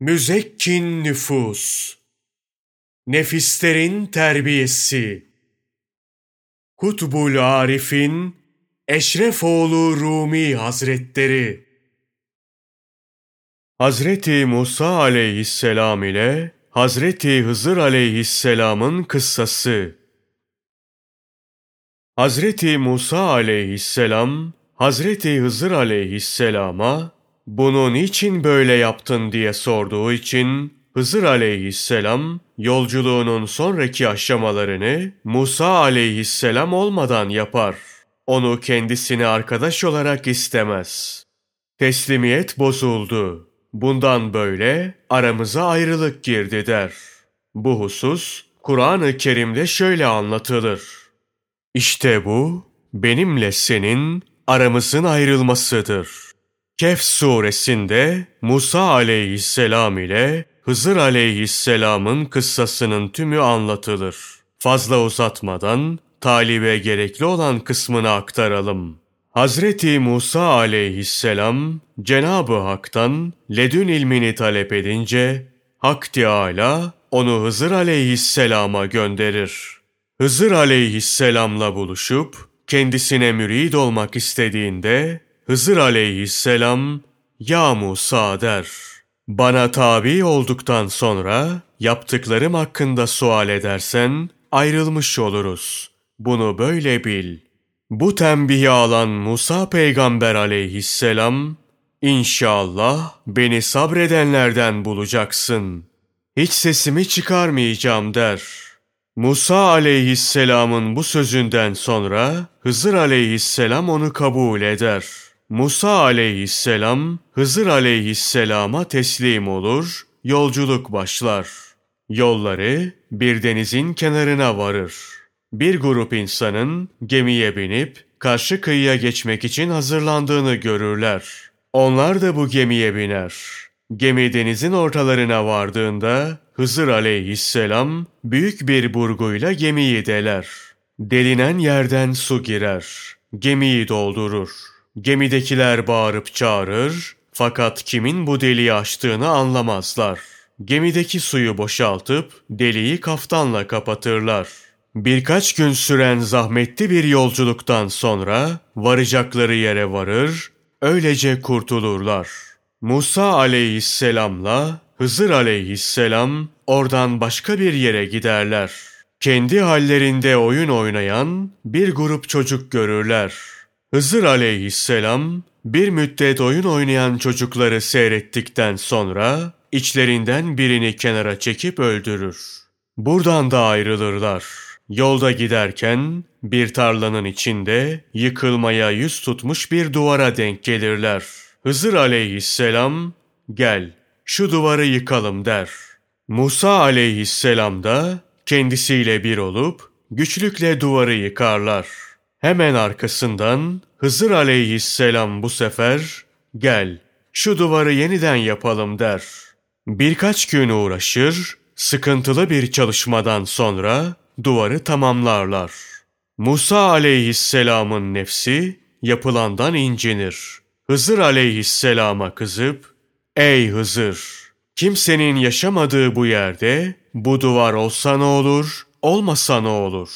Müzekkin nüfus, nefislerin terbiyesi, Kutbul Arif'in Eşrefoğlu Rumi Hazretleri, Hazreti Musa aleyhisselam ile Hazreti Hızır aleyhisselamın kıssası. Hazreti Musa aleyhisselam, Hazreti Hızır aleyhisselama bunu niçin böyle yaptın diye sorduğu için Hızır aleyhisselam yolculuğunun sonraki aşamalarını Musa aleyhisselam olmadan yapar. Onu kendisine arkadaş olarak istemez. Teslimiyet bozuldu. Bundan böyle aramıza ayrılık girdi der. Bu husus Kur'an-ı Kerim'de şöyle anlatılır. İşte bu benimle senin aramızın ayrılmasıdır. Kehf suresinde Musa aleyhisselam ile Hızır aleyhisselamın kıssasının tümü anlatılır. Fazla uzatmadan talibe gerekli olan kısmını aktaralım. Hazreti Musa aleyhisselam Cenab-ı Hak'tan ledün ilmini talep edince Hak Teâlâ onu Hızır aleyhisselama gönderir. Hızır aleyhisselamla buluşup kendisine mürid olmak istediğinde Hızır aleyhisselam ya Musa der. Bana tabi olduktan sonra yaptıklarım hakkında sual edersen ayrılmış oluruz. Bunu böyle bil.'' Bu tembihi alan Musa peygamber aleyhisselam, İnşallah beni sabredenlerden bulacaksın. Hiç sesimi çıkarmayacağım der. Musa aleyhisselamın bu sözünden sonra Hızır aleyhisselam onu kabul eder. Musa aleyhisselam Hızır aleyhisselama teslim olur, yolculuk başlar. Yolları bir denizin kenarına varır. Bir grup insanın gemiye binip karşı kıyıya geçmek için hazırlandığını görürler. Onlar da bu gemiye biner. Gemi denizin ortalarına vardığında Hızır aleyhisselam büyük bir burguyla gemiyi deler. Delinen yerden su girer. Gemiyi doldurur. Gemidekiler bağırıp çağırır fakat kimin bu deliği açtığını anlamazlar. Gemideki suyu boşaltıp deliği kaftanla kapatırlar.'' Birkaç gün süren zahmetli bir yolculuktan sonra varacakları yere varır, öylece kurtulurlar. Musa aleyhisselamla Hızır aleyhisselam oradan başka bir yere giderler. Kendi hallerinde oyun oynayan bir grup çocuk görürler. Hızır aleyhisselam bir müddet oyun oynayan çocukları seyrettikten sonra içlerinden birini kenara çekip öldürür. Buradan da ayrılırlar. Yolda giderken bir tarlanın içinde yıkılmaya yüz tutmuş bir duvara denk gelirler. Hızır aleyhisselam gel şu duvarı yıkalım der. Musa aleyhisselam da kendisiyle bir olup güçlükle duvarı yıkarlar. Hemen arkasından Hızır aleyhisselam bu sefer gel şu duvarı yeniden yapalım der. Birkaç gün uğraşır, sıkıntılı bir çalışmadan sonra duvarı tamamlarlar. Musa aleyhisselamın nefsi yapılandan incinir. Hızır aleyhisselama kızıp, Ey Hızır! Kimsenin yaşamadığı bu yerde bu duvar olsa ne olur, olmasa ne olur?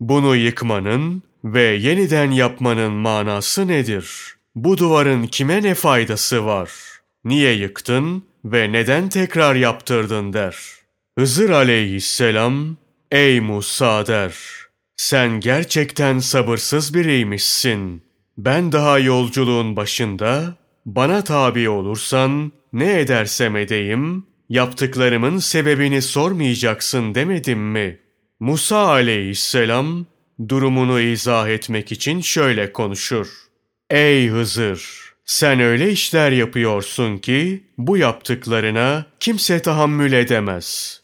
Bunu yıkmanın ve yeniden yapmanın manası nedir? Bu duvarın kime ne faydası var? Niye yıktın ve neden tekrar yaptırdın der. Hızır aleyhisselam Ey Musa der, sen gerçekten sabırsız biriymişsin. Ben daha yolculuğun başında, bana tabi olursan ne edersem edeyim, yaptıklarımın sebebini sormayacaksın demedim mi? Musa aleyhisselam durumunu izah etmek için şöyle konuşur. Ey Hızır! Sen öyle işler yapıyorsun ki bu yaptıklarına kimse tahammül edemez.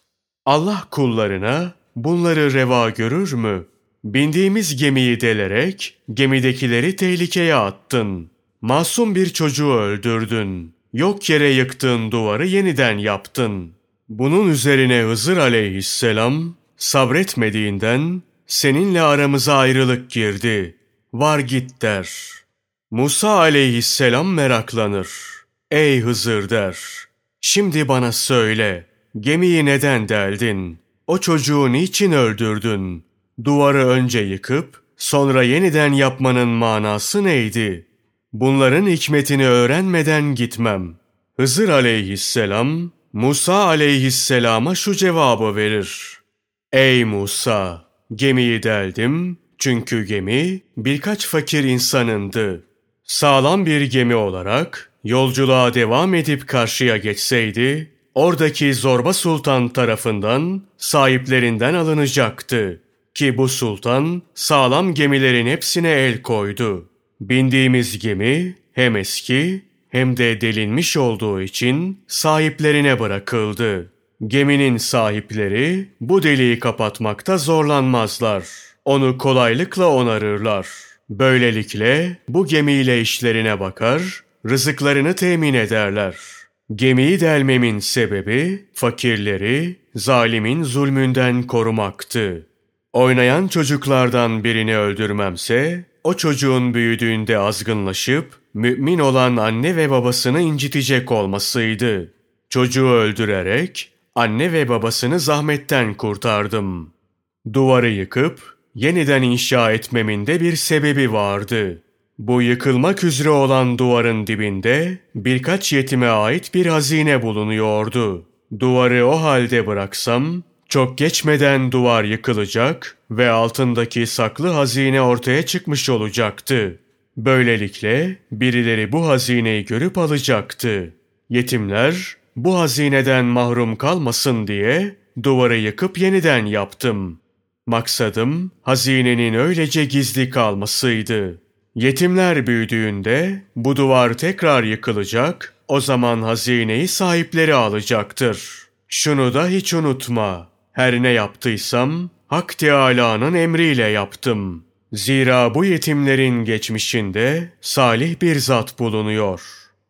Allah kullarına bunları reva görür mü? Bindiğimiz gemiyi delerek gemidekileri tehlikeye attın. Masum bir çocuğu öldürdün. Yok yere yıktığın duvarı yeniden yaptın. Bunun üzerine Hızır aleyhisselam sabretmediğinden seninle aramıza ayrılık girdi. Var git der. Musa aleyhisselam meraklanır. Ey Hızır der. Şimdi bana söyle, gemiyi neden deldin? O çocuğu niçin öldürdün? Duvarı önce yıkıp, sonra yeniden yapmanın manası neydi? Bunların hikmetini öğrenmeden gitmem. Hızır aleyhisselam, Musa aleyhisselama şu cevabı verir. Ey Musa! Gemiyi deldim çünkü gemi birkaç fakir insanındı. Sağlam bir gemi olarak yolculuğa devam edip karşıya geçseydi, oradaki Zorba Sultan tarafından sahiplerinden alınacaktı. Ki bu sultan sağlam gemilerin hepsine el koydu. Bindiğimiz gemi hem eski hem de delinmiş olduğu için sahiplerine bırakıldı. Geminin sahipleri bu deliği kapatmakta zorlanmazlar. Onu kolaylıkla onarırlar. Böylelikle bu gemiyle işlerine bakar, rızıklarını temin ederler. Gemiyi delmemin sebebi fakirleri zalimin zulmünden korumaktı. Oynayan çocuklardan birini öldürmemse o çocuğun büyüdüğünde azgınlaşıp mümin olan anne ve babasını incitecek olmasıydı. Çocuğu öldürerek anne ve babasını zahmetten kurtardım. Duvarı yıkıp yeniden inşa etmemin de bir sebebi vardı. Bu yıkılmak üzere olan duvarın dibinde birkaç yetime ait bir hazine bulunuyordu. Duvarı o halde bıraksam çok geçmeden duvar yıkılacak ve altındaki saklı hazine ortaya çıkmış olacaktı. Böylelikle birileri bu hazineyi görüp alacaktı. Yetimler bu hazineden mahrum kalmasın diye duvarı yıkıp yeniden yaptım. Maksadım hazinenin öylece gizli kalmasıydı. Yetimler büyüdüğünde bu duvar tekrar yıkılacak, o zaman hazineyi sahipleri alacaktır. Şunu da hiç unutma. Her ne yaptıysam Hak Teâlâ'nın emriyle yaptım. Zira bu yetimlerin geçmişinde salih bir zat bulunuyor.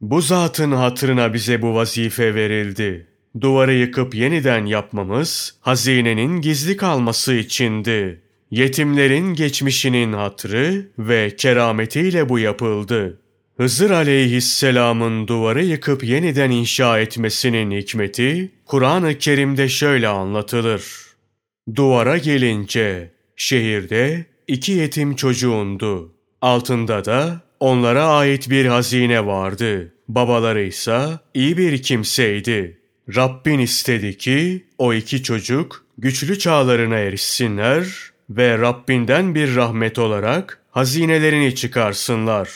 Bu zatın hatırına bize bu vazife verildi. Duvarı yıkıp yeniden yapmamız hazinenin gizli kalması içindi. Yetimlerin geçmişinin hatırı ve kerametiyle bu yapıldı. Hızır aleyhisselamın duvarı yıkıp yeniden inşa etmesinin hikmeti Kur'an-ı Kerim'de şöyle anlatılır. Duvara gelince şehirde iki yetim çocuğundu. Altında da onlara ait bir hazine vardı. Babaları ise iyi bir kimseydi. Rabbin istedi ki o iki çocuk güçlü çağlarına erişsinler ve Rabbinden bir rahmet olarak hazinelerini çıkarsınlar.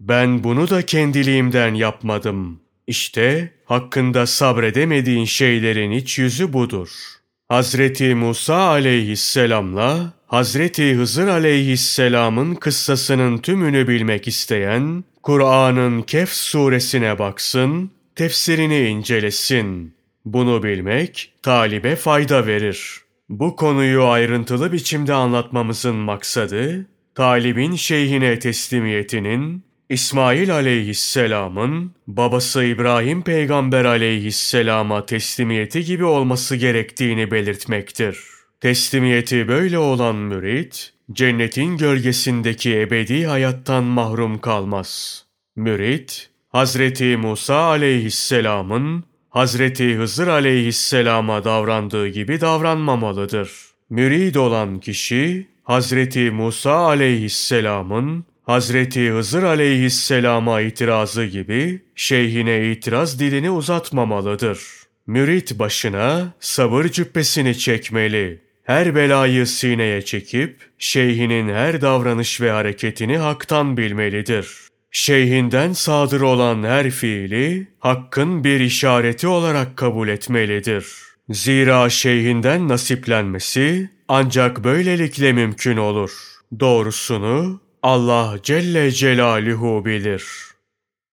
Ben bunu da kendiliğimden yapmadım. İşte hakkında sabredemediğin şeylerin iç yüzü budur. Hazreti Musa aleyhisselamla Hazreti Hızır aleyhisselamın kıssasının tümünü bilmek isteyen, Kur'an'ın Kehf suresine baksın, tefsirini incelesin. Bunu bilmek talibe fayda verir. Bu konuyu ayrıntılı biçimde anlatmamızın maksadı, talibin şeyhine teslimiyetinin, İsmail aleyhisselamın babası İbrahim peygamber aleyhisselama teslimiyeti gibi olması gerektiğini belirtmektir. Teslimiyeti böyle olan mürit, cennetin gölgesindeki ebedi hayattan mahrum kalmaz. Mürit, Hazreti Musa aleyhisselamın Hazreti Hızır aleyhisselama davrandığı gibi davranmamalıdır. Mürid olan kişi, Hazreti Musa aleyhisselamın Hazreti Hızır aleyhisselama itirazı gibi şeyhine itiraz dilini uzatmamalıdır. Mürit başına sabır cübbesini çekmeli. Her belayı sineye çekip şeyhinin her davranış ve hareketini haktan bilmelidir. Şeyhinden sadır olan her fiili hakkın bir işareti olarak kabul etmelidir. Zira şeyhinden nasiplenmesi ancak böylelikle mümkün olur. Doğrusunu Allah Celle Celaluhu bilir.''